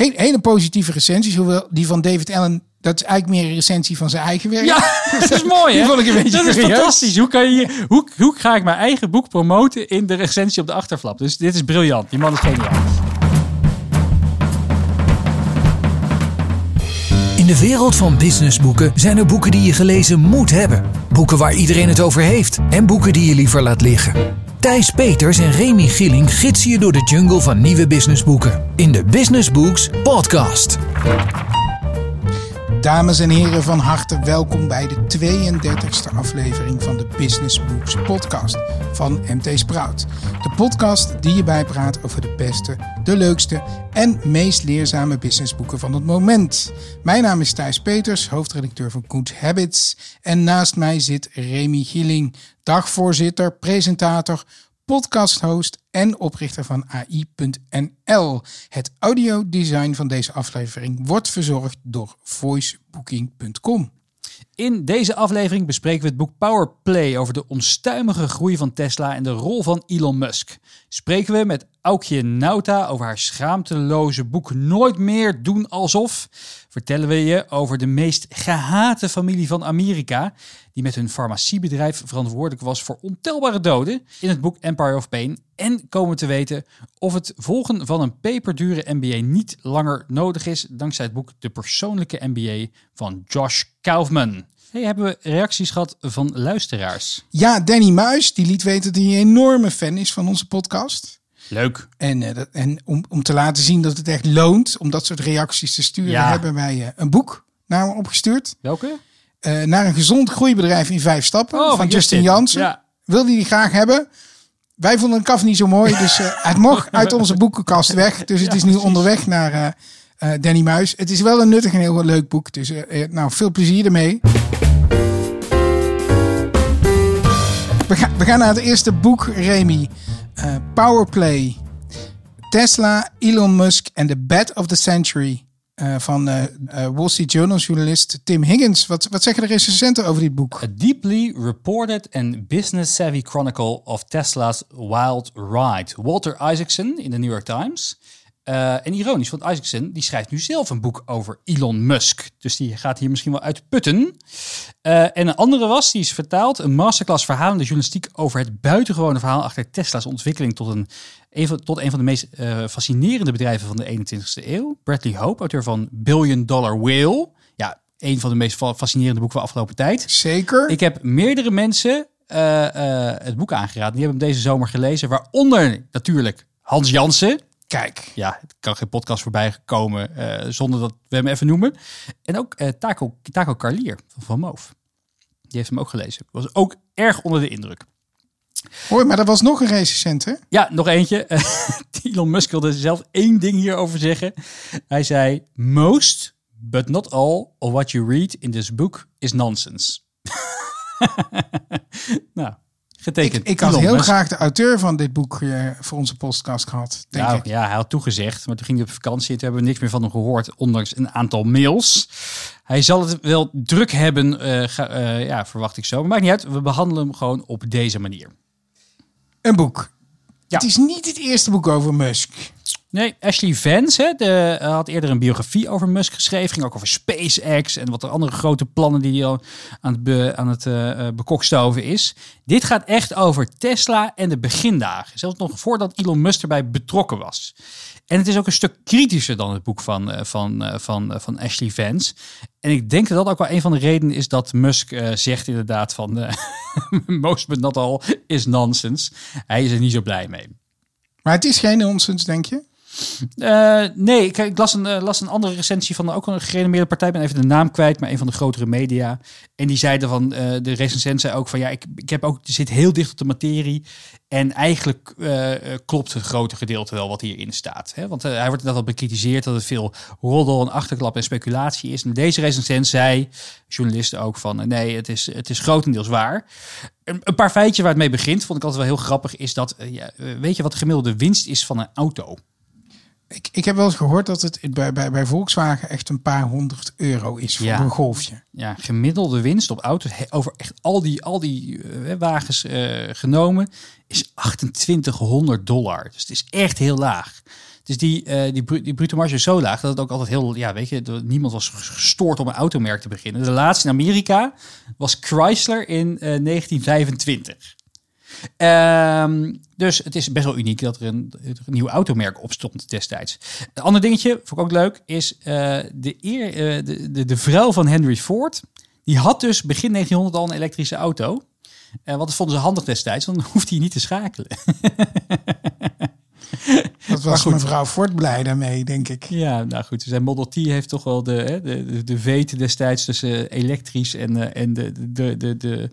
Hele, hele positieve recensies. Hoewel die van David Allen, dat is eigenlijk meer een recensie van zijn eigen werk. Ja, dat is mooi Die hè? vond ik een beetje Dat is fantastisch. Hoe, kan je, hoe, hoe ga ik mijn eigen boek promoten in de recensie op de achterflap? Dus dit is briljant. Die man is geniaal. In de wereld van businessboeken zijn er boeken die je gelezen moet hebben. Boeken waar iedereen het over heeft. En boeken die je liever laat liggen. Thijs Peters en Remy Gilling gidsen je door de jungle van nieuwe businessboeken. In de Business Books podcast. Dames en heren, van harte welkom bij de 32e aflevering van de Business Books podcast van MT Sprout. De podcast die je bijpraat over de beste, de leukste en meest leerzame businessboeken van het moment. Mijn naam is Thijs Peters, hoofdredacteur van Good Habits. En naast mij zit Remy Gieling, dagvoorzitter, presentator, podcasthost en oprichter van AI.nl. Het audiodesign van deze aflevering wordt verzorgd door voicebooking.com. In deze aflevering bespreken we het boek Powerplay over de onstuimige groei van Tesla en de rol van Elon Musk. Spreken we met Aukje Nauta over haar schaamteloze boek Nooit meer doen alsof. Vertellen we je over de meest gehate familie van Amerika, die met hun farmaciebedrijf verantwoordelijk was voor ontelbare doden in het boek Empire of Pain. En komen te weten of het volgen van een peperdure MBA niet langer nodig is, dankzij het boek De Persoonlijke MBA van Josh Kaufman. Hebben we reacties gehad van luisteraars? Ja, Danny Muis, die liet weten dat hij een enorme fan is van onze podcast. Leuk. En, eh, dat, en om, om te laten zien dat het echt loont om dat soort reacties te sturen, Ja. hebben wij eh, een boek naar hem opgestuurd. Welke? Eh, naar een gezond groeibedrijf in vijf stappen Oh, van Justin Jansen. Ja. Wilde die graag hebben. Wij vonden een kaf niet zo mooi, dus het mocht uit onze boekenkast weg. Dus het is nu onderweg naar Danny Muis. Het is wel een nuttig en heel leuk boek. Dus nou, veel plezier ermee. We, gaan we gaan naar het eerste boek, Remy. Eh, Powerplay. Tesla, Elon Musk en The Bad of the Century. eh, van eh, Wall Street Journal journalist Tim Higgins. Wat, wat zeggen de recensenten over dit boek? A deeply reported and business-savvy chronicle of Tesla's wild ride. Walter Isaacson in de New York Times. Eh, en ironisch, want Isaacson die schrijft nu zelf een boek over Elon Musk. Dus die gaat hier misschien wel uit putten. Eh, en een andere was, die is vertaald, een masterclass verhalende journalistiek over het buitengewone verhaal achter Tesla's ontwikkeling tot een, een van, tot een van de meest eh, fascinerende bedrijven van de 21ste eeuw. Bradley Hope, auteur van Billion Dollar Whale. Ja, een van de meest fa- fascinerende boeken van de afgelopen tijd. Zeker. Ik heb meerdere mensen het boek aangeraden. Die hebben hem deze zomer gelezen. Waaronder natuurlijk Hans Jansen. Kijk, Ja, het kan geen podcast voorbij komen eh, zonder dat we hem even noemen. En ook eh Taco, Taco Carlier van Van Moof. Die heeft hem ook gelezen. Was ook erg onder de indruk. hoor, maar er was nog een recensent, hè? Ja, nog eentje. Elon Musk wilde zelf één ding hierover zeggen. Hij zei: Most, but not all, of what you read in this book is nonsense. nou, getekend. Ik, ik had heel graag de auteur van dit boek eh, voor onze podcast gehad, denk Nou, ik. ja, hij had toegezegd, maar toen ging hij op vakantie en toen hebben we niks meer van hem gehoord, ondanks een aantal mails. Hij zal het wel druk hebben, eh, ga- eh, ja, verwacht ik zo. Maar maakt niet uit, we behandelen hem gewoon op deze manier. Een boek. Ja. Het is niet het eerste boek over Musk. Nee, Ashley Vance hè, eh, had eerder een biografie over Musk geschreven. Ging ook over SpaceX en wat er andere grote plannen die hij aan het, be, aan eh, eh, bekokstoven is. Dit gaat echt over Tesla en de begindagen. Zelfs nog voordat Elon Musk erbij betrokken was. En het is ook een stuk kritischer dan het boek van, van, van, van Ashley Vance. En ik denk dat dat ook wel een van de redenen is dat Musk zegt inderdaad van... eh, most but not all is nonsense. Hij is er niet zo blij mee. Maar het is geen nonsens, denk je? Eh, nee, ik, las, een, eh, las een andere recensie van ook een gerenommeerde partij. Ik ben even de naam kwijt, maar een van de grotere media. En die zeiden van, eh, de recensent zei ook van, ja, ik, ik heb ook, zit heel dicht op de materie. En eigenlijk klopt het grote gedeelte wel wat hierin staat. Hè? Want hij wordt net al bekritiseerd dat het veel roddel en achterklap en speculatie is. En deze recensent zei, journalisten ook van, nee, het is, het is grotendeels waar. Een, paar feitjes waar het mee begint, vond ik altijd wel heel grappig, is dat, ja, weet je wat de gemiddelde winst is van een auto? Ik, ik heb wel eens gehoord dat het bij, bij, bij Volkswagen echt een paar honderd euro is voor Ja. een golfje. ja, gemiddelde winst op auto's he- over echt al die, al die eh, wagens eh, genomen is 2800 dollar. Dus het is echt heel laag. Dus die, eh, die, die brute marge is zo laag dat het ook altijd heel, ja, weet je, niemand was gestoord om een automerk te beginnen. De laatste in Amerika was Chrysler in eh, 1925. Ehm, dus het is best wel uniek dat er een, nieuw automerk opstond destijds. Een ander dingetje, vond ik ook leuk, is eh, de, eer, eh, de, de, vrouw van Henry Ford. Die had dus begin 1900 al een elektrische auto. Eh want dat vonden ze handig destijds, want dan hoefde hij niet te schakelen. Dat was mevrouw Ford blij daarmee, denk ik. Ja, nou goed. Zijn Model T heeft toch wel de, hè, de, de, de veet destijds tussen elektrisch en, eh, en de, de, de, de,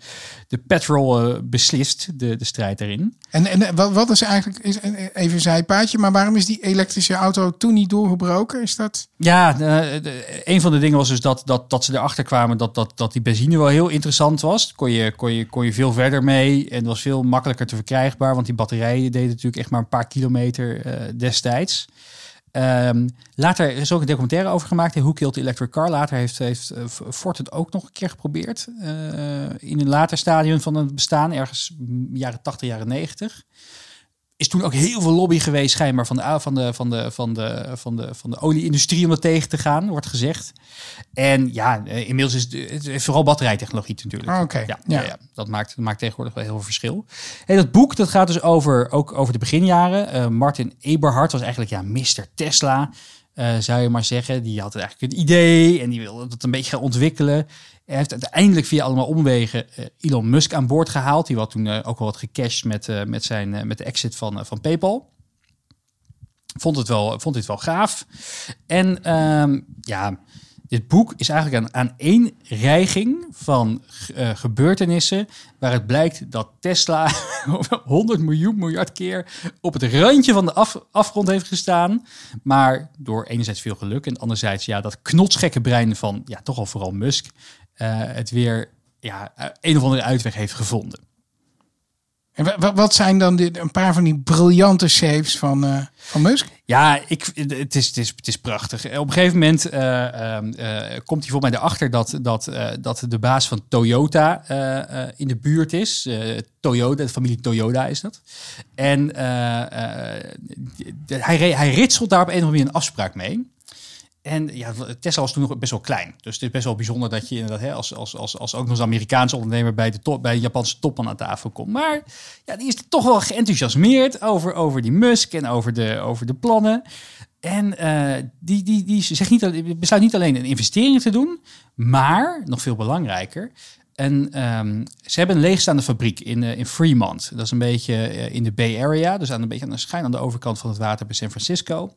de petrol eh, beslist, de, de strijd daarin. En, en eh, wat, is eigenlijk, is, even een zijpaadje, maar waarom is die elektrische auto toen niet doorgebroken? Is dat... Ja, de- een van de dingen was dus dat, dat, dat ze erachter kwamen dat, dat, dat die benzine wel heel interessant was. Kon je, kon, je, kon je veel verder mee en was veel makkelijker te verkrijgbaar, want die batterijen deden natuurlijk echt maar een paar kilometer eh, destijds. Ehm, later is ook een documentaire over gemaakt, Who Killed the Electric Car. Later heeft, heeft eh, Ford het ook nog een keer geprobeerd. eh, in een later stadium van het bestaan, ergens jaren 80, jaren 90 is toen ook heel veel lobby geweest, schijnbaar, van de, van de, van de, van de, van de, van de olieindustrie om dat tegen te gaan, wordt gezegd. En ja, eh, inmiddels is het, het is vooral batterijtechnologie natuurlijk. Ah, oké. Ja, Ja. ja. Ja, dat, maakt, dat maakt tegenwoordig wel heel veel verschil. En dat boek dat gaat dus over, ook over de beginjaren. Eh, Martin Eberhard was eigenlijk ja, Mr. Tesla, eh, zou je maar zeggen. Die had eigenlijk een idee en die wilde dat een beetje gaan ontwikkelen. Hij heeft uiteindelijk via allemaal omwegen eh, Elon Musk aan boord gehaald. Die had toen eh, ook wel wat gecashed met, eh, met, zijn, met de exit van, van PayPal. Vond het wel, vond dit wel gaaf. En ehm, ja, dit boek is eigenlijk een aaneenreiging van gebeurtenissen waar het blijkt dat Tesla 100 miljoen miljard keer op het randje van de af, afgrond heeft gestaan. Maar door enerzijds veel geluk en anderzijds ja, dat knotsgekke brein van ja, toch al vooral Musk het weer ja, een of andere uitweg heeft gevonden. En wa- wa- wat zijn dan een paar van die briljante saves van, eh, van Musk? Ja, ik, het, is, het, is, prachtig. Op een gegeven moment eh, ehm, eh, komt hij volgens mij erachter dat, dat, eh, dat de baas van Toyota eh, eh, in de buurt is. Eh, Toyota, de familie Toyota is dat. En eh, eh, hij, hij ritselt daar op een of andere manier een afspraak mee. En ja, Tesla was toen nog best wel klein. Dus het is best wel bijzonder dat je inderdaad hè, als, als, als, als ook nog eens Amerikaanse ondernemer bij de, top, bij Japanse topman aan tafel komt. Maar ja, die is toch wel geenthousiasmeerd over, over die Musk en over de, over de plannen. En eh, die, die, die zegt niet, besluit niet alleen een investering te doen, maar nog veel belangrijker. En ehm, ze hebben een leegstaande fabriek in, eh, in Fremont. Dat is een beetje eh, in de Bay Area, dus aan een beetje aan de schijn aan de overkant van het water bij San Francisco.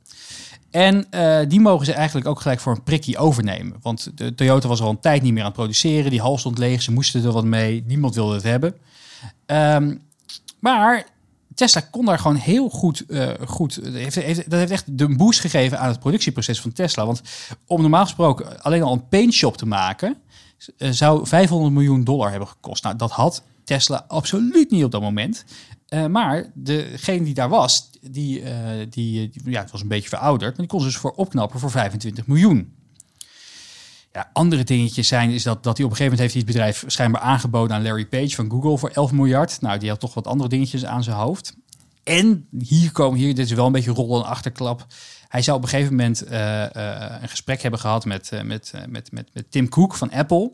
En eh, die mogen ze eigenlijk ook gelijk voor een prikkie overnemen. Want de Toyota was al een tijd niet meer aan het produceren. Die hal stond leeg, ze moesten er wat mee. Niemand wilde het hebben. Ehm, maar Tesla kon daar gewoon heel goed, eh, goed heeft, heeft, dat heeft echt de boost gegeven aan het productieproces van Tesla. Want om normaal gesproken alleen al een paintshop te maken, eh, zou 500 miljoen dollar hebben gekost. Nou, dat had Tesla absoluut niet op dat moment. Eh, maar degene die daar was, die, eh, die, die- ja, het was een beetje verouderd, maar die kon ze dus voor opknappen voor 25 miljoen. Ja, andere dingetjes zijn is dat, dat hij op een gegeven moment heeft hij het bedrijf schijnbaar aangeboden aan Larry Page van Google voor 11 miljard. Nou, die had toch wat andere dingetjes aan zijn hoofd. En hier komen, hier, dit is wel een beetje rol en achterklap. Hij zou op een gegeven moment eh, een gesprek hebben gehad met, met, met, met, met Tim Cook van Apple.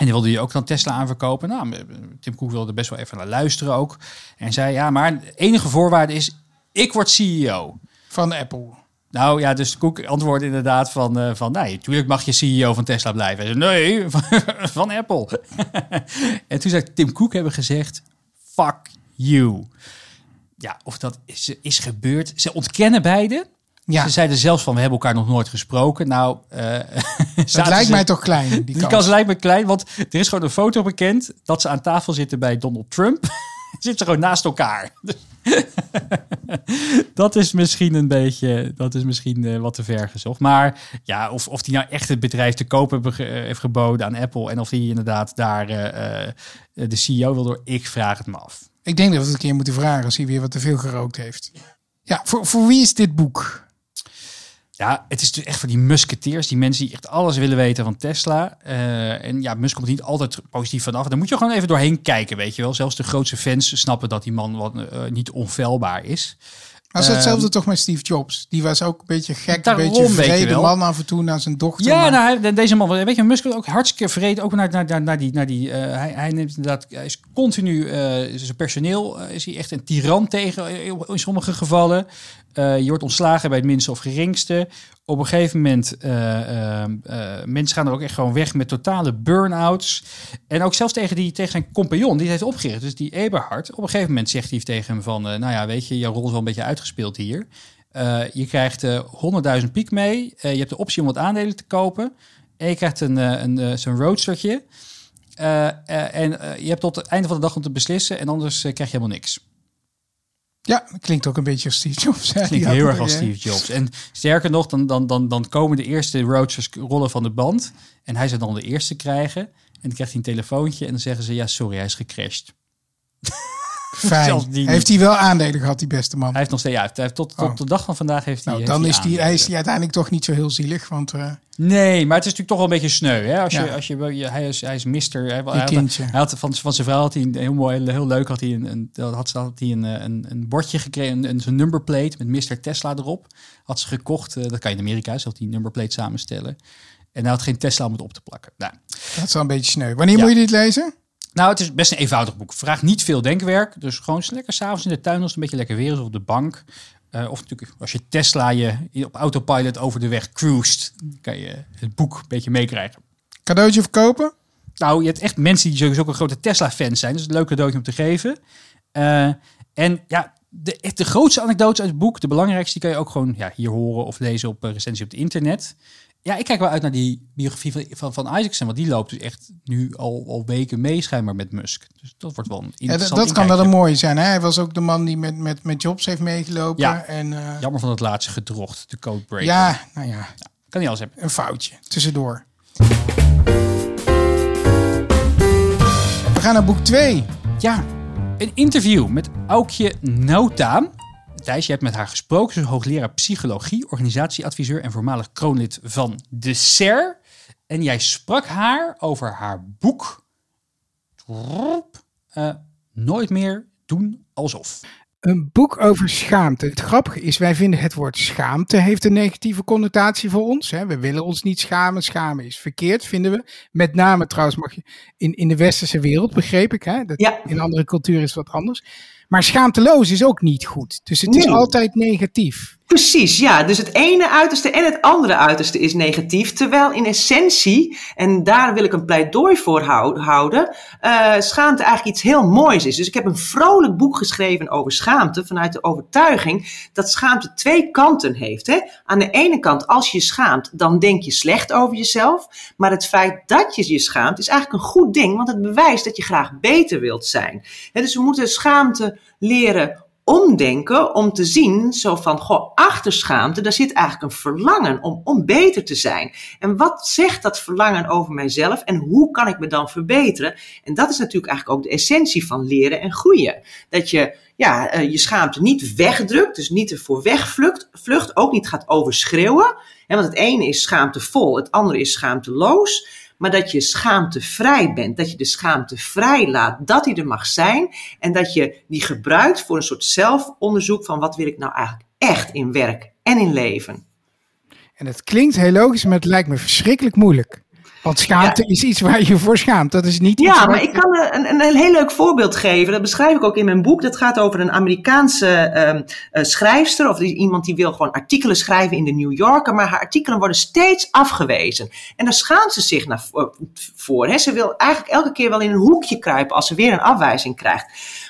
En die wilde hij ook dan Tesla aanverkopen. Nou, Tim Cook wilde best wel even naar luisteren ook. En zei, ja, maar de enige voorwaarde is, ik word CEO. Van Apple. Nou ja, dus Cook antwoordde inderdaad van, eh, van nee, natuurlijk mag je CEO van Tesla blijven. Hij zei, nee, van, van Apple. en toen zei Tim Cook hebben gezegd, fuck you. Ja, of dat is, is gebeurd. Ze ontkennen beide. Ja, Ze zeiden zelfs van, we hebben elkaar nog nooit gesproken. Nou, eh dat zaten lijkt ze- mij toch klein, die die kans. kans lijkt me klein, want er is gewoon een foto bekend dat ze aan tafel zitten bij Donald Trump. zitten ze gewoon naast elkaar. dat is misschien een beetje, dat is misschien eh, wat te ver gezocht. Maar ja, of, of die nou echt het bedrijf te koop hebben ge- eh, heeft geboden aan Apple en of die inderdaad daar eh, eh, de CEO wil door, ik vraag het me af. Ik denk dat we het een keer moeten vragen als hij weer wat te veel gerookt heeft. Ja, voor, voor wie is dit boek? Ja, het is dus echt voor die musketeers, die mensen die echt alles willen weten van Tesla. Eh, en ja, Musk komt niet altijd positief vanaf. Daar moet je gewoon even doorheen kijken, weet je wel. Zelfs de grootste fans snappen dat die man wat, eh, niet onfeilbaar is. Maar het is hetzelfde Ehm, toch met Steve Jobs. Die was ook een beetje gek, een beetje vrede man af en toe naar zijn dochter. Ja, maar- nou, hij- deze man, weet je, Musk is ook hartstikke vreed. Ook naar, naar, naar, die, naar die eh, hij, hij neemt inderdaad, hij is continu, eh, zijn personeel is hij echt een tiran tegen eh, in sommige gevallen. Eh, je wordt ontslagen bij het minste of geringste. Op een gegeven moment, eh, eh, mensen gaan er ook echt gewoon weg met totale burn-outs. En ook zelfs tegen, die, tegen zijn compagnon, die heeft opgericht, dus die Eberhard. Op een gegeven moment zegt hij tegen hem van, nou ja, weet je, jouw rol is wel een beetje uitgespeeld hier. Je krijgt eh 100.000 piek mee. Je hebt de optie om wat aandelen te kopen. En je krijgt een, een, eh, zo'n en je hebt tot het einde van de dag om te beslissen. En anders krijg je helemaal niks. Ja, klinkt ook een beetje als Steve Jobs. hè. Klinkt heel er, erg als Steve Jobs. En sterker nog, dan, dan, dan, dan komen de eerste roadsters rollen van de band. En hij zou dan de eerste krijgen. En dan krijgt hij een telefoontje. En dan zeggen ze, ja, sorry, hij is gecrashed. Fijn. Die Heeft hij wel aandelen gehad, die beste man? Hij heeft nog steeds, ja, hij heeft tot, tot Oh. de dag van vandaag heeft hij nou, heeft dan is die, hij is die uiteindelijk toch niet zo heel zielig. Want eh, Nee, maar het is natuurlijk toch wel een beetje sneu. Hè? Als je, Ja. als je, hij, is, hij is mister. Hij, hij had, kindje. hij had van, van zijn vrouw had hij een heel mooi, heel leuk had hij een, een, had, had hij een, eh, een, een bordje gekregen, een, een, zo'n numberplate met Mr. Tesla erop. Had ze gekocht. eh, dat kan je in Amerika, zelf die numberplate samenstellen. En hij had geen Tesla om het op te plakken. Nou, dat is wel een beetje sneu. Wanneer Ja. moet je dit lezen? Nou, het is best een eenvoudig boek. Vraagt niet veel denkwerk. Dus gewoon lekker s'avonds in de tuin als het een beetje lekker weer is of op de bank. Eh, of natuurlijk als je Tesla je op autopilot over de weg cruist, kan je het boek een beetje meekrijgen. Cadeautje verkopen? Nou, je hebt echt mensen die sowieso ook een grote Tesla-fans zijn. Dus een leuk cadeautje om te geven. Eh, en ja, de, echt de grootste anekdotes uit het boek, de belangrijkste, die kan je ook gewoon ja, hier horen of lezen op uh, recensie op het internet. Ja, ik kijk wel uit naar die biografie van, van, van Isaacson, want die loopt dus echt nu al, al weken mee schijnbaar met Musk. Dus dat wordt wel een Ja, dat, interessant dat kan wel een mooie zijn. Hè? Hij was ook de man die met, met, met Jobs heeft meegelopen. Ja. En, eh, Jammer van het laatste gedrocht, de codebreaker. ja, nou ja, Kan niet alles hebben. een foutje tussendoor. We gaan naar boek 2. Ja, een interview met Aukje Nauta. Thijs, je hebt met haar gesproken. Ze is hoogleraar psychologie, organisatieadviseur en voormalig kroonlid van de SER. En jij sprak haar over haar boek eh, Nooit meer doen alsof. Een boek over schaamte. Het grappige is, wij vinden het woord schaamte heeft een negatieve connotatie voor ons. Hè? We willen ons niet schamen. Schamen is verkeerd, vinden we. Met name trouwens mag je in, in de westerse wereld, begreep ik. Hè? Dat Ja. In andere culturen is het wat anders. Maar schaamteloos is ook niet goed. Dus het is altijd negatief. Precies, ja. Dus het ene uiterste en het andere uiterste is negatief. Terwijl in essentie, en daar wil ik een pleidooi voor hou- houden, eh, schaamte eigenlijk iets heel moois is. Dus ik heb een vrolijk boek geschreven over schaamte vanuit de overtuiging dat schaamte twee kanten heeft. Hè? Aan de ene kant, als je schaamt, dan denk je slecht over jezelf. Maar het feit dat je je schaamt is eigenlijk een goed ding, want het bewijst dat je graag beter wilt zijn. Dus we moeten schaamte leren omdenken om te zien, zo van, goh, achter schaamte, daar zit eigenlijk een verlangen om, om beter te zijn. En wat zegt dat verlangen over mijzelf en hoe kan ik me dan verbeteren? En dat is natuurlijk eigenlijk ook de essentie van leren en groeien. Dat je ja, eh, je schaamte niet wegdrukt, dus niet ervoor wegvlucht, vlucht, ook niet gaat overschreeuwen. Hè, want het ene is schaamtevol, het andere is schaamteloos maar dat je schaamtevrij bent. Dat je de schaamte vrij laat, dat die er mag zijn. En dat je die gebruikt voor een soort zelfonderzoek van wat wil ik nou eigenlijk echt in werk en in leven. En het klinkt heel logisch, maar het lijkt me verschrikkelijk moeilijk. Want schaamte is iets waar je voor schaamt. Dat is niet iets Ja, maar ik kan eh, een, een, een heel leuk voorbeeld geven. Dat beschrijf ik ook in mijn boek. Dat gaat over een Amerikaanse ehm, eh, schrijfster. Of iemand die wil gewoon artikelen schrijven in de New Yorker. Maar haar artikelen worden steeds afgewezen. En daar schaamt ze zich naar, voor. voor hè. Ze wil eigenlijk elke keer wel in een hoekje kruipen als ze weer een afwijzing krijgt.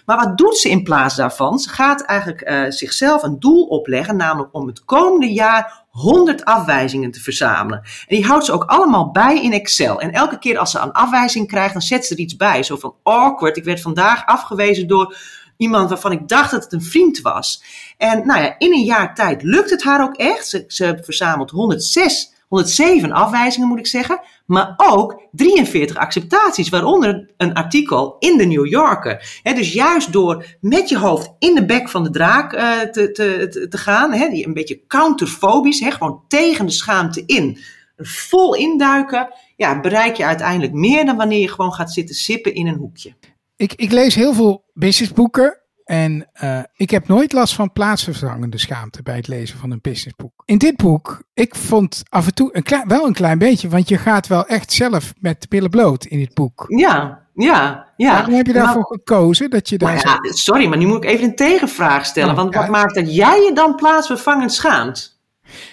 Maar wat doet ze in plaats daarvan? Ze gaat eigenlijk eh, zichzelf een doel opleggen. Namelijk om het komende jaar 100 afwijzingen te verzamelen. En die houdt ze ook allemaal bij in Excel. En elke keer als ze een afwijzing krijgt, dan zet ze er iets bij. Zo van awkward, ik werd vandaag afgewezen door iemand waarvan ik dacht dat het een vriend was. En nou ja, in een jaar tijd lukt het haar ook echt. Ze, ze verzamelt 106, 107 afwijzingen moet ik zeggen. Maar ook 43 acceptaties, waaronder een artikel in de New Yorker. Dus juist door met je hoofd in de bek van de draak uh, te, te, te, gaan, die een beetje counterfobisch, gewoon tegen de schaamte in, vol induiken, ja, bereik je uiteindelijk meer dan wanneer je gewoon gaat zitten sippen in een hoekje. Ik, ik lees heel veel businessboeken En uh, ik heb nooit last van plaatsvervangende schaamte bij het lezen van een businessboek. In dit boek, ik vond af en toe een klein, wel een klein beetje, want je gaat wel echt zelf met de billen bloot in dit boek. Ja, ja, ja. Waarom heb je daarvoor gekozen? Dat je daar ja, sorry, maar nu moet ik even een tegenvraag stellen. Oh, want wat maakt dat jij je dan plaatsvervangend schaamt?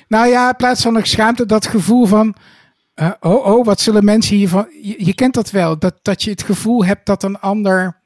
Nou ja, plaatsvervangend schaamte, dat gevoel van... Uh, oh, oh, wat zullen mensen hiervan... Je, je kent dat wel, dat, dat je het gevoel hebt dat een ander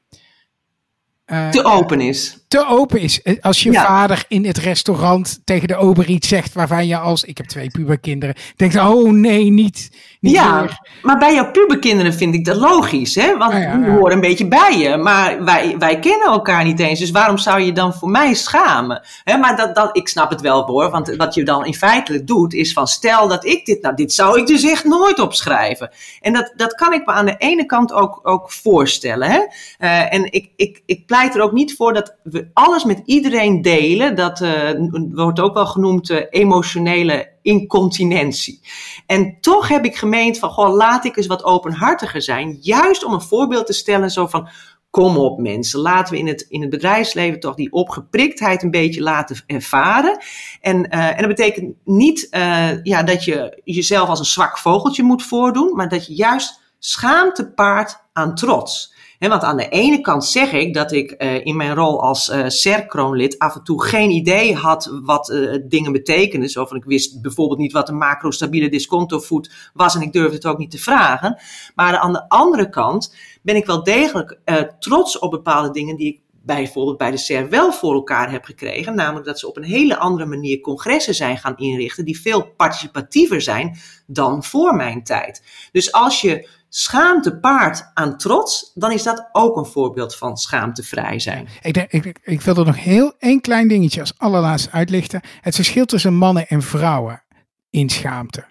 te open is. Te open is. Eh, als je vader in het restaurant tegen de ober iets zegt waarvan je als, ik heb twee puberkinderen, denkt, oh nee, niet, niet Ja, meer. maar bij jouw puberkinderen vind ik dat logisch, hè? Want ja, die horen een beetje bij je. Maar wij, wij kennen elkaar niet eens, dus waarom zou je dan voor mij schamen? Hè, maar dat, dat, ik snap het wel hoor, want wat je dan in feite doet is van, stel dat ik dit, nou dit zou ik dus echt nooit opschrijven. En dat, dat kan ik me aan de ene kant ook, ook voorstellen, hè? Uh, en ik, ik, ik pleit er ook niet voor dat we alles met iedereen delen. Dat uh, wordt ook wel genoemd uh, emotionele incontinentie. En toch heb ik gemeend van, goh, laat ik eens wat openhartiger zijn. Juist om een voorbeeld te stellen zo van, kom op mensen, laten we in het, in het bedrijfsleven toch die opgepriktheid een beetje laten ervaren. En, uh, en dat betekent niet ja, dat je jezelf als een zwak vogeltje moet voordoen, maar dat je juist schaamte paart aan trots. Want aan de ene kant zeg ik dat ik uh, in mijn rol als uh, SER-kroonlid af en toe geen idee had wat uh, dingen betekenen. Zo ik wist bijvoorbeeld niet wat een macro-stabiele was en ik durfde het ook niet te vragen. Maar aan de andere kant ben ik wel degelijk trots op bepaalde dingen die ik bijvoorbeeld bij de SER wel voor elkaar heb gekregen. Namelijk dat ze op een hele andere manier congressen zijn gaan inrichten die veel participatiever zijn dan voor mijn tijd. Dus als je schaamte paart aan trots, dan is dat ook een voorbeeld van schaamtevrij zijn. Ik, denk, ik, ik wil er nog heel één klein dingetje als allerlaatste uitlichten. Het verschil tussen mannen en vrouwen in schaamte.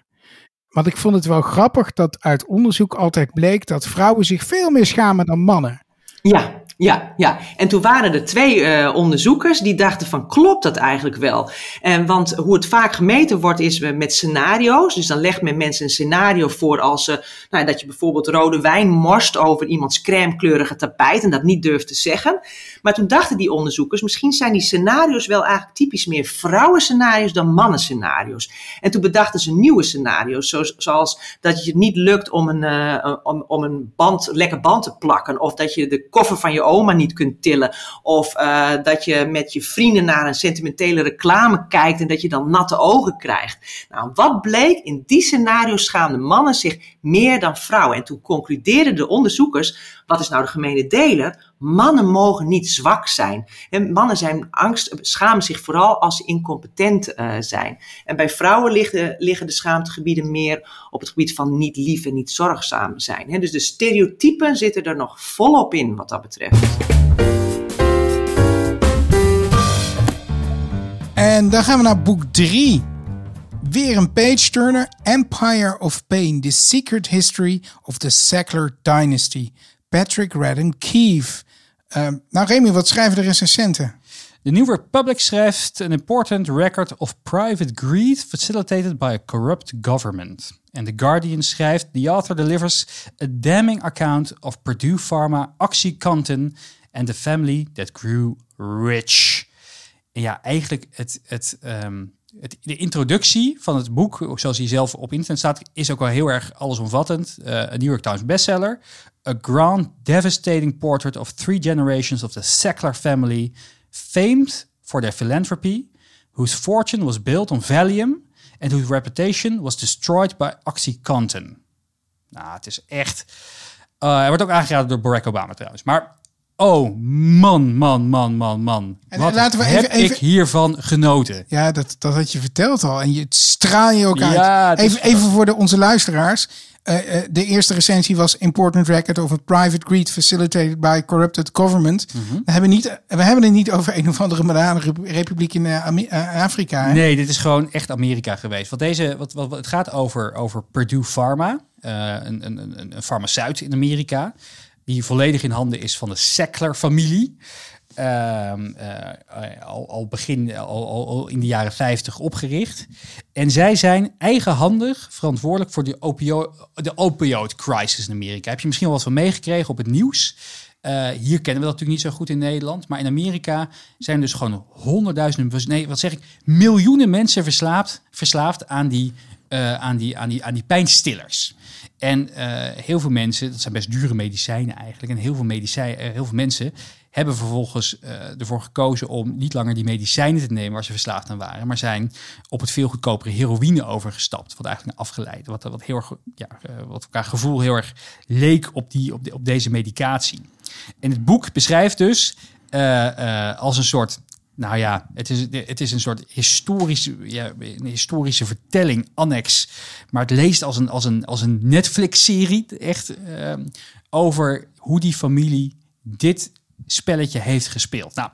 Want ik vond het wel grappig dat uit onderzoek altijd bleek dat vrouwen zich veel meer schamen dan mannen. Ja, ja, ja. En toen waren er twee uh, onderzoekers die dachten van klopt dat eigenlijk wel? En want hoe het vaak gemeten wordt is met scenario's. Dus dan legt men mensen een scenario voor als ze, nou, dat je bijvoorbeeld rode wijn morst over iemands crèmekleurige tapijt en dat niet durft te zeggen. Maar toen dachten die onderzoekers, misschien zijn die scenario's wel eigenlijk typisch meer vrouwenscenario's dan mannenscenario's. En toen bedachten ze nieuwe scenario's, zoals dat je het niet lukt om een, uh, om, om een band, lekker band te plakken. Of dat je de koffer van je niet kunt tillen. Of uh, dat je met je vrienden naar een sentimentele reclame kijkt en dat je dan natte ogen krijgt. Nou, wat bleek? In die scenario's schaamden mannen zich meer dan vrouwen. En toen concludeerden de onderzoekers, wat is nou de gemene deler? Mannen mogen niet zwak zijn. En mannen zijn angst, schamen zich vooral als ze incompetent uh, zijn. En bij vrouwen liggen, liggen de schaamtegebieden meer op het gebied van niet lief en niet zorgzaam zijn. Dus de stereotypen zitten er nog volop in wat dat betreft. En dan gaan we naar boek 3. Weer een page-turner. Empire of Pain. The Secret History of the Sackler Dynasty. Patrick Radden Keefe. Uh, nou Remy, wat schrijven de recensenten? The New Republic schrijft an important record of private greed facilitated by a corrupt government. And The Guardian schrijft, the author delivers a damning account of Purdue Pharma, OxyContin and the family that grew rich. En ja, eigenlijk het, het, um, de introductie van het boek, zoals hij zelf op internet staat, is ook wel heel erg allesomvattend. Uh, een New York Times bestseller. A grand, devastating portrait of three generations of the Sackler family, famed for their philanthropy, whose fortune was built on Valium and whose reputation was destroyed by OxyContin. Nou, het is echt... Uh, hij wordt ook aangeraden door Barack Obama trouwens. Maar Oh, man, man, man, man, man. En Wat laten we heb even, ik hiervan genoten. Ja, dat, dat had je verteld al. En je straal je ook uit. Even, even voor de, onze luisteraars. Uh, uh, de eerste recensie was Important Record of a Private Greed Facilitated by Corrupted Government. Mm -hmm. we, hebben niet, we hebben het niet over een of andere bananenrepubliek in uh, Afrika. Hè? Nee, dit is gewoon echt Amerika geweest. Want deze, wat, wat, het gaat over, over Purdue Pharma, een, een, een, een farmaceut in Amerika die volledig in handen is van de Sackler-familie. Uh, uh, al, al, begin, al, in de jaren 50 opgericht. En zij zijn eigenhandig verantwoordelijk voor de, opio de opioid crisis in Amerika. Heb je misschien wel wat van meegekregen op het nieuws? Uh, hier kennen we dat natuurlijk niet zo goed in Nederland. Maar in Amerika zijn dus gewoon honderdduizenden, nee, wat zeg ik, miljoenen mensen verslaafd, verslaafd aan, die, uh, aan, die, aan, die, aan die pijnstillers. En uh, heel veel mensen, dat zijn best dure medicijnen eigenlijk. En heel veel, medicijnen, heel veel mensen hebben vervolgens ervoor gekozen om niet langer die medicijnen te nemen waar ze verslaafd aan waren, maar zijn op het veel goedkopere heroïne overgestapt. Wat eigenlijk afgeleid, wat, wat, heel ja, wat qua gevoel heel erg leek op, die, op, de, op deze medicatie. En het boek beschrijft dus als een soort nou ja, het is, het is een soort historische, ja, een historische vertelling, annex. Maar het leest als een, als een, als een Netflix-serie, echt uh, over hoe die familie dit spelletje heeft gespeeld. Nou,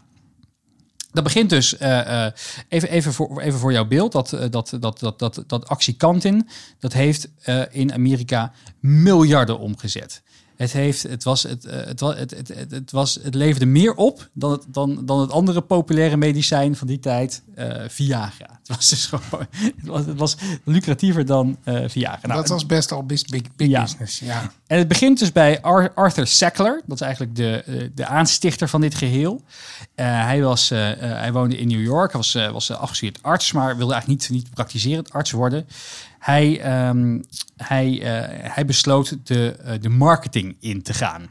dat begint dus, uh, uh, even, even, voor, even voor jouw beeld, dat, uh, dat, dat, dat, dat, dat actie Kantin, dat heeft in Amerika miljarden omgezet. Het, heeft, het, was, het, het, het, het, het, het, was, het leverde meer op dan het, dan, dan het andere populaire medicijn van die tijd, uh, Viagra. Het was dus gewoon, het was, het was lucratiever dan uh, Viagra. Nou, dat was best al big, big, ja. business, ja. En het begint dus bij Ar Arthur Sackler. Dat is eigenlijk de, de aanstichter van dit geheel. Uh, hij, was, hij woonde in New York. Hij was, was afgestudeerd arts, maar wilde eigenlijk niet, niet praktiserend arts worden. Hij, um, hij, uh, hij besloot de, uh, de marketing in te gaan.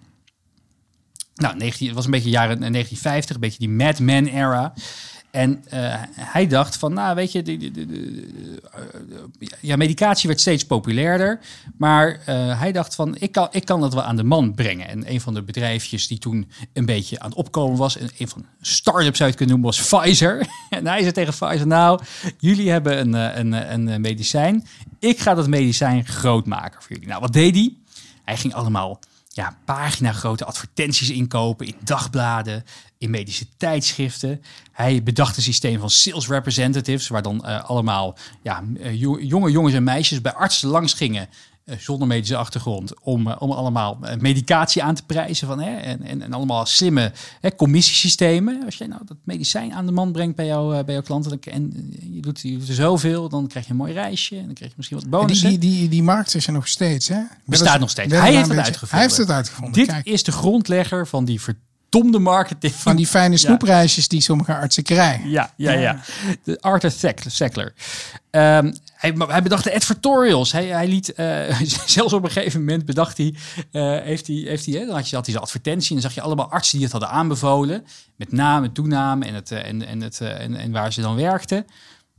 Nou, 19, het was een beetje jaren 1950, een beetje die Mad Men era. En uh, hij dacht van, nou weet je, de, de, de, ja, medicatie werd steeds populairder. Maar uh, hij dacht van, ik kan, ik kan dat wel aan de man brengen. En een van de bedrijfjes die toen een beetje aan het opkomen was... en een van start-ups het kunnen noemen, was Pfizer. en hij zei tegen Pfizer, nou, jullie hebben een, een, een medicijn. Ik ga dat medicijn groot maken voor jullie. Nou, wat deed hij? Hij ging allemaal ja, pagina grote advertenties inkopen in dagbladen, in medische tijdschriften. Hij bedacht een systeem van sales representatives, waar dan uh, allemaal ja, uh, jonge jongens en meisjes bij artsen langs gingen. Uh, zonder medische achtergrond, om, om allemaal medicatie aan te prijzen. Van, hè, en, en, en allemaal slimme hè, commissiesystemen. Als jij nou dat medicijn aan de man brengt bij, jou, bij jouw klanten en je doet, je doet er zoveel, dan krijg je een mooi reisje en dan krijg je misschien wat bonussen. Die, die, die, die markt is er nog steeds, hè? Bestaat nog steeds. Hij heeft het uitgevonden. Hij heeft het uitgevonden. Dit Kijk. is de grondlegger van die verdomde marketing. Van die fijne snoepreisjes ja. die sommige artsen krijgen. Ja, ja, ja. De Arthur Sackler. Um, hij, bedacht de advertorials. Hij, hij liet, uh, zelfs op een gegeven moment bedacht hij, uh, heeft hij, heeft hij hè, dan had je, had hij zijn advertentie en dan zag je allemaal artsen die het hadden aanbevolen. Met naam en toename en, het, en, en, het, en, en waar ze dan werkten. Toen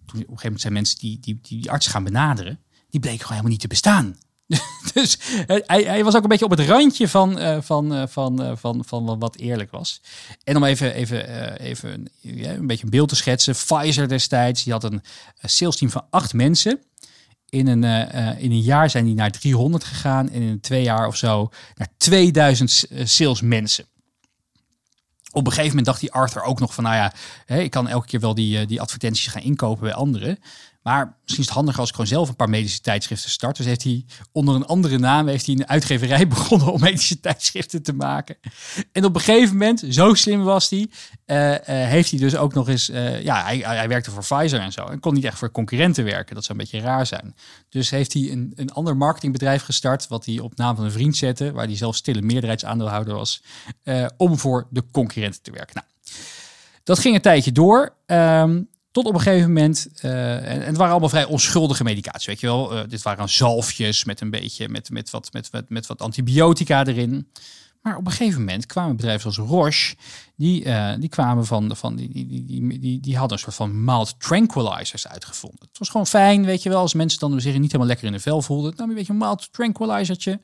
op een gegeven moment zijn mensen die, die, die, die arts gaan benaderen, die bleken gewoon helemaal niet te bestaan. dus hij, hij, was ook een beetje op het randje van, van, uh, van, uh, van, van wat eerlijk was. En om even, even, even een beetje een beeld te schetsen. Pfizer destijds, die had een sales team van acht mensen. In een, in een jaar zijn die naar 300 gegaan. En in twee jaar of zo naar 2000 salesmensen. Op een gegeven moment dacht die Arthur ook nog van, nou ja, ik kan elke keer wel die, die advertenties gaan inkopen bij anderen. Maar misschien is het handiger als ik gewoon zelf een paar medische tijdschriften start. Dus heeft hij onder een andere naam heeft hij een uitgeverij begonnen om medische tijdschriften te maken. En op een gegeven moment, zo slim was hij, uh, uh, heeft hij dus ook nog eens, uh, ja, hij, hij werkte voor Pfizer en zo. En kon niet echt voor concurrenten werken. Dat zou een beetje raar zijn. Dus heeft hij een, een ander marketingbedrijf gestart, wat hij op naam van een vriend zette, waar hij zelf stille meerderheidsaandeelhouder was, om voor de concurrenten te werken. Nou, dat ging een tijdje door. Um, tot op een gegeven moment, uh, en, het waren allemaal vrij onschuldige medicatie, weet je wel. Uh, dit waren zalfjes met een beetje, met, met, wat, met, met, met wat antibiotica erin. Maar op een gegeven moment kwamen bedrijven zoals Roche, die, uh, die kwamen van, van die, die, die, die, die hadden een soort van mild tranquilizers uitgevonden. Het was gewoon fijn, weet je wel, als mensen dan zich niet helemaal lekker in de vel voelden. Nou, een beetje een mild tranquilizertje.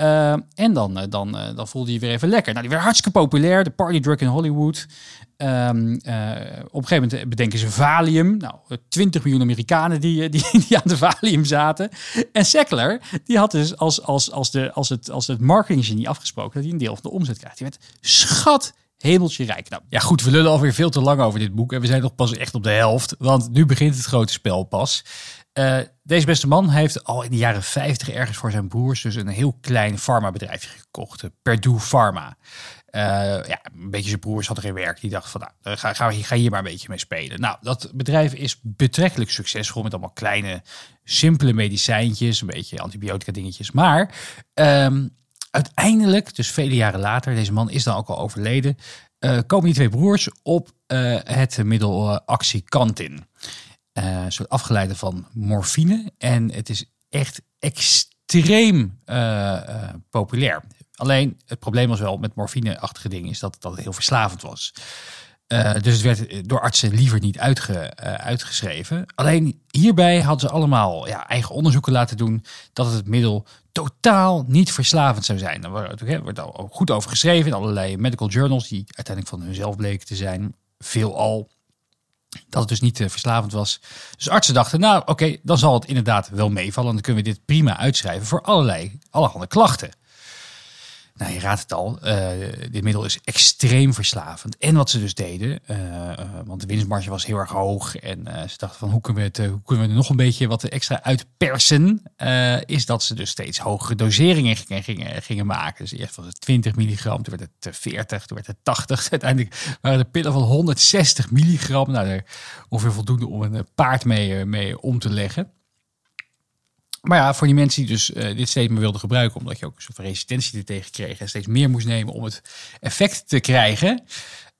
Uh, en dan, dan, dan voelde je weer even lekker. Nou, die werd hartstikke populair. De party drug in Hollywood. Um, op een gegeven moment bedenken ze Valium. Nou, 20 miljoen Amerikanen die, die, die aan de Valium zaten. En Sackler, die had dus als, als, als, de, als, het, als het marketinggenie afgesproken... dat hij een deel van de omzet krijgt. Die werd schat hemeltje rijk. Nou, ja goed, we lullen alweer veel te lang over dit boek. En we zijn nog pas echt op de helft. Want nu begint het grote spel pas. Deze beste man heeft al in de jaren 50 ergens voor zijn broers dus een heel klein farmabedrijfje gekocht. Perdue Pharma. Uh, ja, een beetje zijn broers hadden geen werk. Die dacht van, nou, ga, ga, ga hier maar een beetje mee spelen. Nou, dat bedrijf is betrekkelijk succesvol met allemaal kleine, simpele medicijntjes. Een beetje antibiotica dingetjes. Maar um, uiteindelijk, dus vele jaren later, deze man is dan ook al overleden, eh, komen die twee broers op eh, het middel. Eh, een soort afgeleide van morfine. En het is echt extreem eh, eh, populair. Alleen het probleem was wel met morfine-achtige dingen, is dat, het heel verslavend was. Eh, dus het werd door artsen liever niet eh, uitgeschreven. Alleen hierbij hadden ze allemaal ja, eigen onderzoeken laten doen dat het middel totaal niet verslavend zou zijn. Daar wordt, al goed over geschreven in allerlei medical journals die uiteindelijk van hunzelf bleken te zijn. Veelal dat het dus niet eh, verslavend was. Dus artsen dachten, nou oké, dan zal het inderdaad wel meevallen. Dan kunnen we dit prima uitschrijven voor allerlei, allerhande klachten. Nou, je raadt het al, eh, dit middel is extreem verslavend. En wat ze dus deden, eh, eh, want de winstmarge was heel erg hoog. En ze dachten van, hoe kunnen we, het, hoe kunnen we er nog een beetje wat extra uitpersen? Is dat ze dus steeds hogere doseringen gingen, gingen, maken. Dus eerst was het 20 milligram, toen werd het eh, 40, toen werd het 80. Uiteindelijk waren de pillen van 160 milligram. Nou, ongeveer voldoende om een paard mee, mee om te leggen. Maar ja, voor die mensen die dus eh, dit steeds wilden gebruiken, omdat je ook van resistentie er tegen kreeg en steeds meer moest nemen om het effect te krijgen,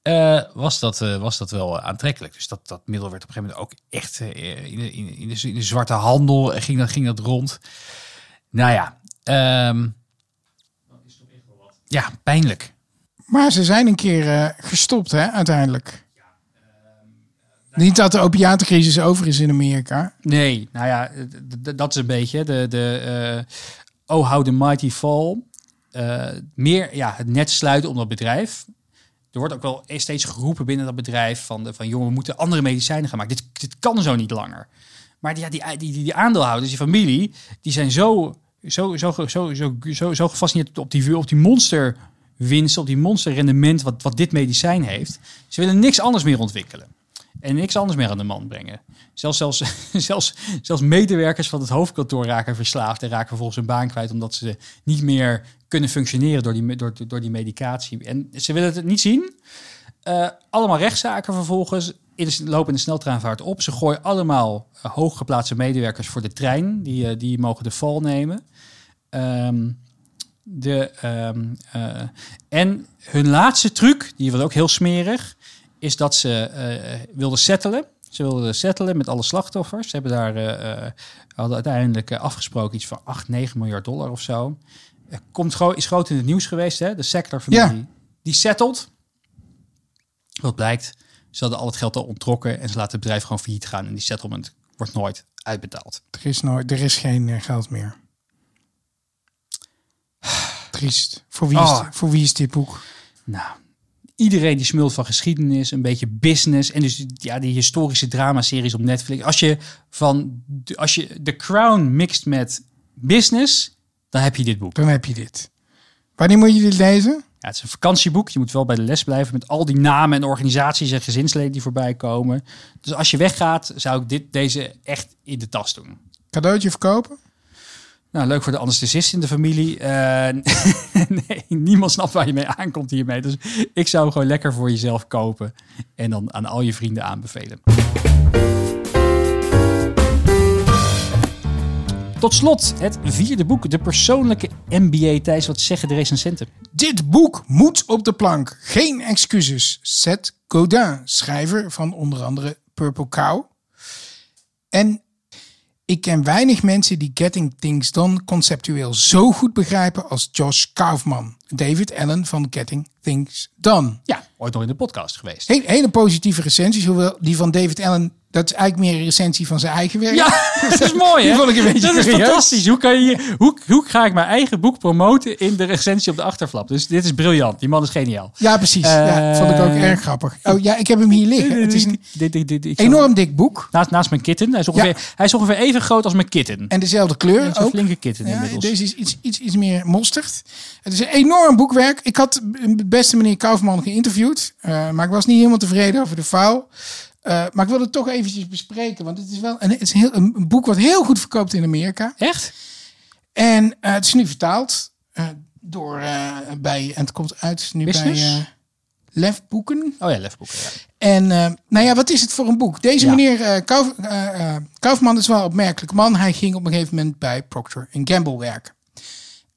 eh, was, dat, eh, was dat wel aantrekkelijk. Dus dat, dat middel werd op een gegeven moment ook echt in, de, in, de- in, de, zwarte handel ging dat, ging dat rond. Nou ja, ehm, ja, pijnlijk. Maar ze zijn een keer gestopt, hè, uiteindelijk. Niet dat de opiatencrisis over is in Amerika. Nee, nou ja, dat is een beetje de, de eh, oh how the mighty fall. Eh, meer ja, het net sluiten om dat bedrijf. Er wordt ook wel steeds geroepen binnen dat bedrijf van, de, van jongen, we moeten andere medicijnen gaan maken. Dit, dit kan zo niet langer. Maar die, ja, die, die, die, die aandeelhouders, die familie, die zijn zo, zo, zo, zo, zo, zo, zo, zo gefascineerd op die, op die monsterwinst, op die monsterrendement wat, wat dit medicijn heeft. Ze willen niks anders meer ontwikkelen. En niks anders meer aan de man brengen. Zelfs, zelfs, zelfs, zelfs medewerkers van het hoofdkantoor raken verslaafd en raken vervolgens hun baan kwijt omdat ze niet meer kunnen functioneren door die, door, door die medicatie. En ze willen het niet zien. Eh, allemaal rechtszaken vervolgens in de, lopen de sneltreinvaart op. Ze gooien allemaal uh, hooggeplaatste medewerkers voor de trein. Die, uh, die mogen de val nemen. Um, de, uh, en hun laatste truc, die was ook heel smerig, is dat ze uh, wilden settelen. Ze wilden settelen met alle slachtoffers. Ze hebben daar uh, hadden uiteindelijk afgesproken iets van 8, 9 miljard dollar of zo. Komt gro is groot in het nieuws geweest, hè? De sector van Ja. die, settled. Wat blijkt, ze hadden al het geld al ontrokken en ze laten het bedrijf gewoon failliet gaan. En die settlement wordt nooit uitbetaald. Er is, nooit, er is geen geld meer. Triest. Voor wie, Oh. is, voor wie is dit boek? Nou, iedereen die smult van geschiedenis, een beetje business en dus ja, die historische dramaseries op Netflix. Als je van als je The Crown mixt met business, dan heb je dit boek. Dan heb je dit. Wanneer moet je dit lezen? Ja, het is een vakantieboek. Je moet wel bij de les blijven met al die namen en organisaties en gezinsleden die voorbij komen. Dus als je weggaat, zou ik dit, deze echt in de tas doen. Cadeautje verkopen? Nou, leuk voor de anesthesist in de familie. Uh, nee, niemand snapt waar je mee aankomt hiermee. Dus ik zou gewoon lekker voor jezelf kopen. En dan aan al je vrienden aanbevelen. Tot slot het vierde boek, de persoonlijke MBA. Thijs, wat zeggen de recensenten? Dit boek moet op de plank. Geen excuses. Seth Godin, schrijver van onder andere Purple Cow. En ik ken weinig mensen die Getting Things Done conceptueel zo goed begrijpen als Josh Kaufman, David Allen van Getting Things Done. Ja, ooit nog in de podcast geweest. Hele, hele positieve recensies, hoewel die van David Allen, dat is eigenlijk meer een recensie van zijn eigen werk. Ja, dat is mooi hè? Vond ik een beetje dat is fantastisch. Hoe, kan je, hoe, hoe ga ik mijn eigen boek promoten in de recensie op de achterflap? Dus dit is briljant. Die man is geniaal. Ja, precies. ja, vond ik ook Eh, erg grappig. Oh ja, ik heb hem hier liggen. Het is een Dit- dit- dit- ik zal- enorm dik boek. Naast, naast mijn kitten. Hij is, ongeveer, hij is ongeveer even groot als mijn kitten. En dezelfde kleur een ook. flinke kitten Ja, inmiddels. deze is iets, iets, iets meer mosterd. Het is een enorm boekwerk. Ik had de beste meneer Kaufman geïnterviewd. uh, maar ik was niet helemaal tevreden over de file. Uh, maar ik wil het toch eventjes bespreken. Want het is wel een, het is heel, een boek wat heel goed verkoopt in Amerika. Echt? En uh, het is nu vertaald door bij... En het komt uit nu Business? bij Lefboeken. Oh ja, Lefboeken, ja. En nou ja, wat is het voor een boek? Deze Ja. meneer Kauf, Kaufman is wel een opmerkelijk man. Hij ging op een gegeven moment bij Procter Gamble werken.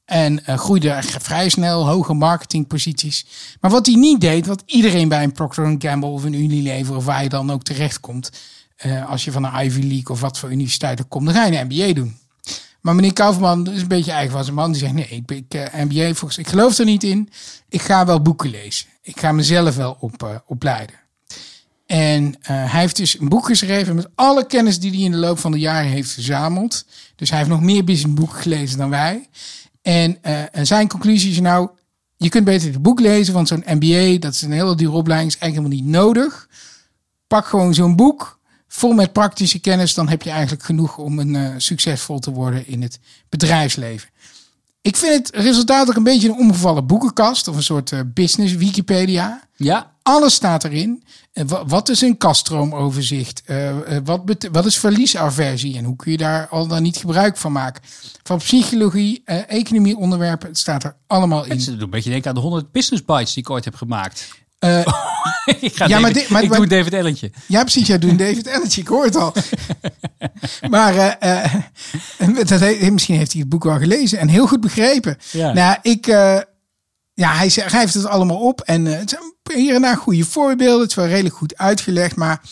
En eh, groeide vrij snel, hoge marketingposities. Maar wat hij niet deed, wat iedereen bij een Procter Gamble of een Unilever of waar je dan ook terechtkomt. eh als je van een Ivy League of wat voor universiteit komt, dan ga je een MBA doen. Maar meneer Kaufman is een beetje eigen van zijn man. Die zegt, nee, ik, ik eh, MBA, volgens, ik geloof er niet in. Ik ga wel boeken lezen. Ik ga mezelf wel op, opleiden. En hij heeft dus een boek geschreven met alle kennis die hij in de loop van de jaren heeft verzameld. Dus hij heeft nog meer businessboeken gelezen dan wij. En, eh, en zijn conclusie is nou, je kunt beter het boek lezen, want zo'n MBA, dat is een hele dure opleiding, is eigenlijk helemaal niet nodig. Pak gewoon zo'n boek, vol met praktische kennis, dan heb je eigenlijk genoeg om een eh, succesvol te worden in het bedrijfsleven. Ik vind het resultaat ook een beetje een omgevallen boekenkast of een soort eh, business Wikipedia. Ja, Alles staat erin. Wa- Wat is een kaststroomoverzicht? Eh, eh, wat, is verliesaversie? En hoe kun je daar al dan niet gebruik van maken? Van psychologie, eh, economie, onderwerpen, het staat er allemaal in. het doet een beetje denken aan de 100 business bites die ik ooit heb gemaakt. Eh, ik ga Ja, maar dit- maar- ik maar- doe David Ellentje. ja, precies. Jij doet David Ellentje, ik hoor het al. maar eh, eh, dat he- misschien heeft hij het boek wel gelezen en heel goed begrepen. Ja. Nou, ik, eh, ja, hij schrijft het allemaal op en eh, het zijn hier en daar goede voorbeelden. Het is wel redelijk goed uitgelegd, maar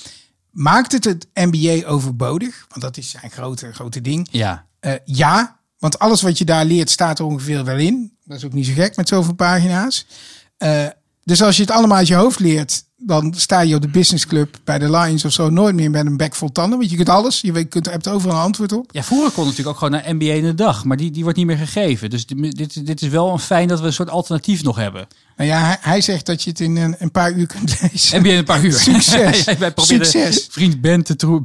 maakt het het MBA overbodig? Want dat is zijn grote, grote ding. Ja. Eh, ja, want alles wat je daar leert staat er ongeveer wel in. Dat is ook niet zo gek met zoveel pagina's. Eh, dus als je het allemaal uit je hoofd leert, dan sta je op de business club bij de Lions of zo nooit meer met een bek vol tanden. Want je kunt alles, je weet, kunt, hebt overal een antwoord op. Ja, vroeger kon natuurlijk ook gewoon naar NBA in de dag, maar die, die wordt niet meer gegeven. Dus dit, dit, is wel een fijn dat we een soort alternatief nog hebben. Nou ja, hij, hij zegt dat je het in een, een paar uur kunt lezen. NBA in een paar uur. Succes. Wij Succes. Vriend Ben te, troe,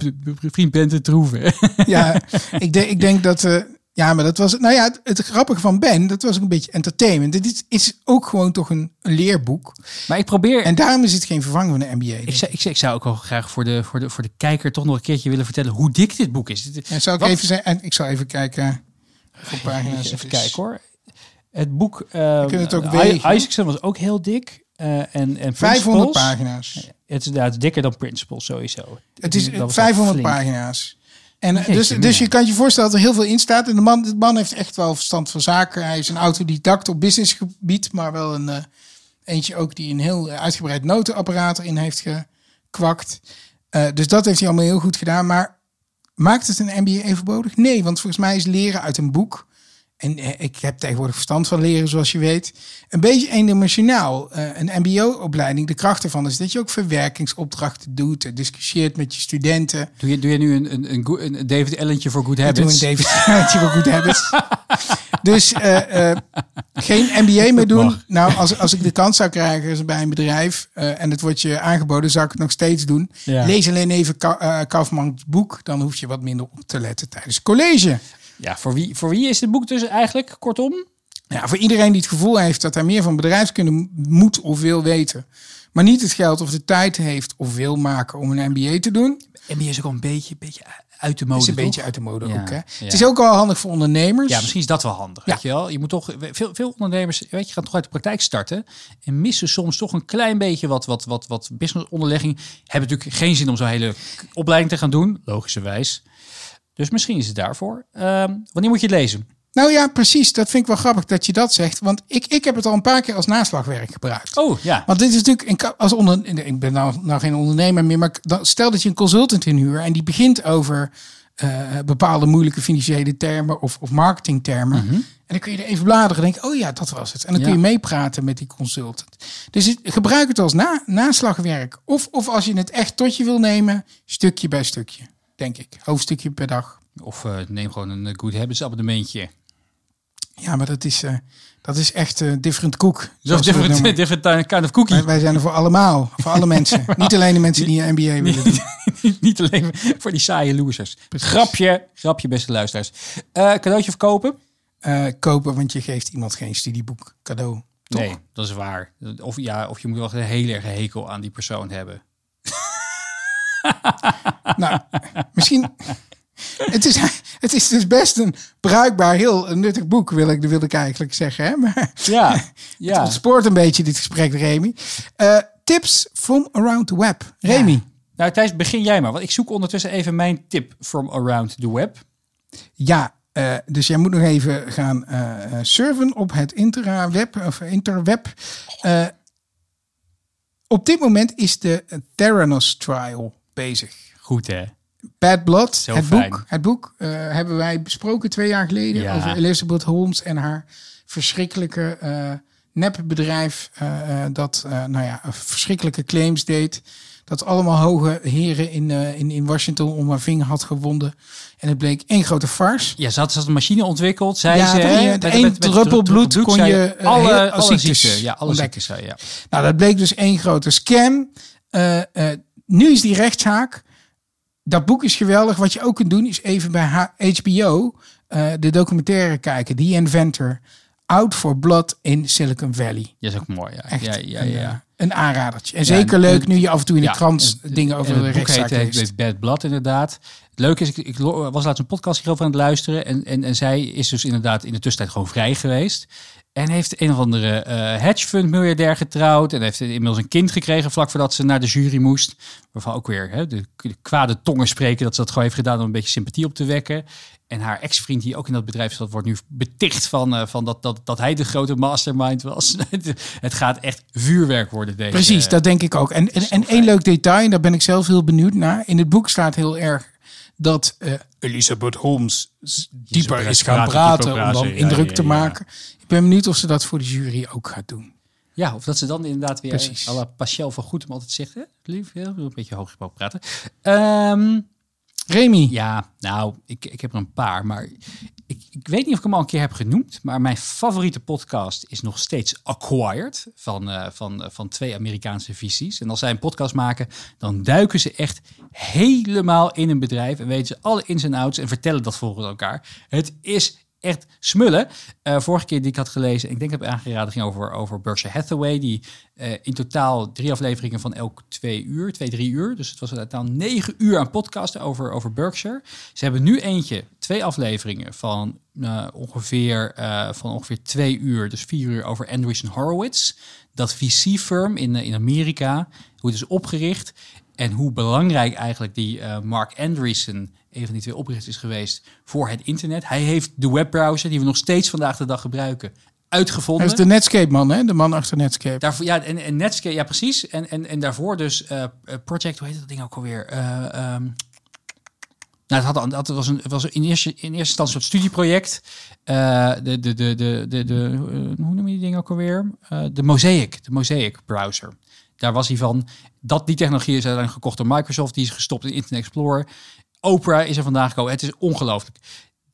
vriend ben te troeven. ja, ik, denk, ik denk dat. eh, ja, maar dat was. Nou ja, het, het grappige van Ben, dat was ook een beetje entertainment. Dit is, is ook gewoon toch een, een leerboek. Maar ik probeer... En daarom is het geen vervanging van een MBA. ik, zou, ik, ik zou ook wel graag voor de, voor, de, voor de kijker toch nog een keertje willen vertellen hoe dik dit boek is. En zou ik Wat- even zeggen, en ik zal even kijken. Voor pagina's. Even kijken hoor. Het boek... Uh, kunnen het ook wegen. Isaacson was ook heel dik. eh, en, en 500 Principles. pagina's. Het is inderdaad dikker dan Principles sowieso. Het is Dat was wel 500 flink. pagina's. En Jeetje, dus, dus je kan je voorstellen dat er heel veel in staat. En de man, de man heeft echt wel verstand van zaken. Hij is een autodidact op businessgebied, maar wel een eh, eentje ook die een heel uitgebreid notenapparaat erin heeft gekwakt. Eh, dus dat heeft hij allemaal heel goed gedaan. Maar maakt het een MBA overbodig? Nee, want volgens mij is leren uit een boek. En eh, ik heb tegenwoordig verstand van leren, zoals je weet. Een beetje eendimensionaal. Eh, een MBO-opleiding, de kracht ervan is dat je ook verwerkingsopdrachten doet. Discussieert met je studenten. Doe je, doe je nu een, een, een, David Ellentje voor Good Ik doe Habits? een David die wel goed habits. Dus eh, geen MBA meer doen. mag. Nou, als, als ik de kans zou krijgen bij een bedrijf en het wordt je aangeboden, zou ik het nog steeds doen. Ja. Lees alleen even Ka Kaufmans boek, dan hoef je wat minder op te letten tijdens college. Ja, voor wie, voor wie is dit boek dus eigenlijk, kortom? Ja, voor iedereen die het gevoel heeft dat hij meer van bedrijfskunde moet of wil weten, maar niet het geld of de tijd heeft of wil maken om een MBA te doen, NBA is ook al een beetje, beetje uit de mode, is een toch? beetje uit de mode Ja, ook. Hè? ja. Het is ook wel handig voor ondernemers. Ja, misschien is dat wel handig. Ja. Weet je wel? Je moet toch veel, veel ondernemers, weet je, gaan toch uit de praktijk starten en missen soms toch een klein beetje wat, wat, wat, wat business onderlegging. Hebben natuurlijk geen zin om zo'n hele opleiding te gaan doen, logischerwijs. Dus misschien is het daarvoor. Ehm, wanneer moet je het lezen? Nou ja, precies. Dat vind ik wel grappig dat je dat zegt. Want ik, ik heb het al een paar keer als naslagwerk gebruikt. Oh ja. Want dit is natuurlijk, als onder, ik ben nou, nou geen ondernemer meer, maar stel dat je een consultant inhuurt en die begint over eh, bepaalde moeilijke financiële termen of, of marketingtermen. En dan kun je er even bladeren en denken, oh ja, dat was het. En dan kun je meepraten met die consultant. Dus het- gebruik het als na, naslagwerk. Of, of als je het echt tot je wil nemen, stukje bij stukje, denk ik. Hoofdstukje per dag. Of eh, neem gewoon een eh, Good Habits abonnementje. Ja, maar dat is, eh, dat is echt eh, different is zoals different, different kind of cookie. Wij, wij zijn er voor allemaal, voor alle mensen. Niet alleen de mensen die een MBA willen doen. Niet alleen voor die saaie losers. Grapje, grapje beste luisteraars. Cadeautje verkopen? Kopen, want je geeft iemand geen studieboek cadeau. Toch? Nee, dat is waar. Of, ja, of je moet wel een heel erg hekel aan die persoon hebben. Nou, misschien. Het is, het is dus best een bruikbaar, heel nuttig boek, wil ik, wil ik eigenlijk zeggen. Hè? Maar Ja, het ja. ontspoort een beetje dit gesprek, Remy. Eh, tips from around the web. Remy. Nou Thijs, begin jij maar. Want ik zoek ondertussen even mijn tip from around the web. Ja, Eh, dus jij moet nog even gaan eh, surfen op het interweb. Of interweb. Op dit moment is de Theranos trial bezig. Goed hè? Bad Blood, Zo het fijn. boek, het boek eh, hebben wij besproken twee jaar geleden Ja. over Elizabeth Holmes en haar verschrikkelijke eh nepbedrijf eh, dat nou ja, verschrikkelijke claims deed. Dat allemaal hoge heren in, in, in Washington om haar vinger had gewonden. En het bleek één grote farce. Ja, ze had, ze had een machine ontwikkeld, zei Ja, ze. één druppel bloed kon je, alle, heel- alle ziektes. Ja, alle ontdekken. ziektes. zei, Ja. Nou, dat bleek dus één grote scam. Eh, nu is die rechtszaak. Dat boek is geweldig. Wat je ook kunt doen is even bij HBO eh, de documentaire kijken. The Inventor. Out for Blood in Silicon Valley. Ja, is ook mooi. Ja, Echt ja, ja. een, ja. eh, een aanradertje. En zeker en- leuk nu je af en toe in de Ja, krant en- dingen en over de rechtszaak leest. heet Bad Blood inderdaad. Het leuke is, ik, ik was laatst een podcast hierover aan het luisteren. En, en, en zij is dus inderdaad in de tussentijd gewoon vrij geweest. En heeft een of andere eh hedge fund miljardair getrouwd. En heeft inmiddels een kind gekregen vlak voordat ze naar de jury moest. Waarvan ook weer hè, de, de kwade tongen spreken dat ze dat gewoon heeft gedaan om een beetje sympathie op te wekken. En haar ex-vriend die ook in dat bedrijf zat, wordt nu beticht van, eh, van dat, dat, dat hij de grote mastermind was. het gaat echt vuurwerk worden deze. Precies, dat denk ik ook. En, en, en één leuk detail, en daar ben ik zelf heel benieuwd naar. In het boek staat heel erg dat eh, Elizabeth Holmes dieper is gaan praten, om dan indruk ja, te ja. maken. Ik ben benieuwd of ze dat voor de jury ook gaat doen. Ja, of dat ze dan inderdaad weer Precies. à la Pascal van Goedem altijd zegt, hè? Lief, ja, een beetje hoog gesproken praten. Ehm, Remy, ja, nou, ik, ik heb er een paar, maar ik, ik weet niet of ik hem al een keer heb genoemd, maar mijn favoriete podcast is nog steeds Acquired van, eh, van, eh, van twee Amerikaanse visies. En als zij een podcast maken, dan duiken ze echt helemaal in een bedrijf en weten ze alle ins en outs en vertellen dat volgens elkaar. Het is echt smullen. Eh, vorige keer die ik had gelezen, ik denk dat ik aangeraden, ging over, over Berkshire Hathaway. Die eh, in totaal drie afleveringen van elk twee uur, twee, drie uur. Dus het was in totaal negen uur aan podcasten over, over Berkshire. Ze hebben nu eentje, twee afleveringen van, eh, ongeveer, van ongeveer twee uur, dus vier uur over Andreessen Horowitz. Dat VC-firm in, in Amerika, hoe het is opgericht. En hoe belangrijk eigenlijk die Mark Andreessen, een van die twee oprichters is geweest voor het internet. Hij heeft de webbrowser, die we nog steeds vandaag de dag gebruiken, uitgevonden. dat is de Netscape man, hè? de man achter Netscape. Daarvoor, ja, en, en Netscape, ja precies. En, en, en daarvoor dus eh, eh, Project, hoe heet dat ding ook alweer? Eh, ehm, nou, het, had, het was, een, het was in, eerste, in eerste instantie een soort studieproject. De, de, de, de, de, de, hoe noem je die ding ook alweer? De Mosaic, de Mosaic browser. Daar was hij van. Dat, die technologie is uiteindelijk gekocht door Microsoft. Die is gestopt in Internet Explorer. Opera is er vandaag gekomen. Het is ongelooflijk.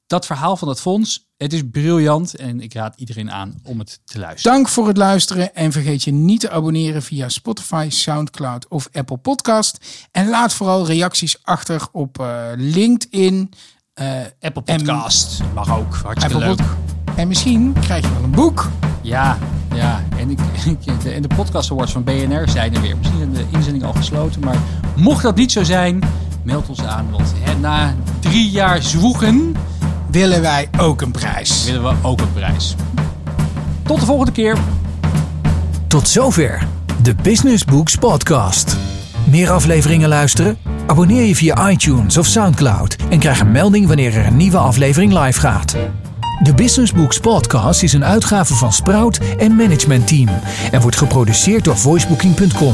Dat verhaal van dat fonds, het is briljant. En ik raad iedereen aan om het te luisteren. Dank voor het luisteren en vergeet je niet te abonneren via Spotify, Soundcloud of Apple Podcast. En laat vooral reacties achter op eh, LinkedIn, eh, Apple En- Podcast mag ook. Hartstikke Apple leuk. En misschien krijg je wel een boek. Ja, ja. En, ik, en de podcast awards van BNR zijn er weer. Misschien zijn de inzendingen al gesloten. Maar mocht dat niet zo zijn, meld ons aan. Want hè, na drie jaar zwoegen Willen wij ook een prijs. willen we ook een prijs. Tot de volgende keer. Tot zover de Business Books Podcast. Meer afleveringen luisteren? Abonneer je via iTunes of Soundcloud en krijg een melding wanneer er een nieuwe aflevering live gaat. De Business Books Podcast is een uitgave van Sprout en Management Team en wordt geproduceerd door voicebooking.com.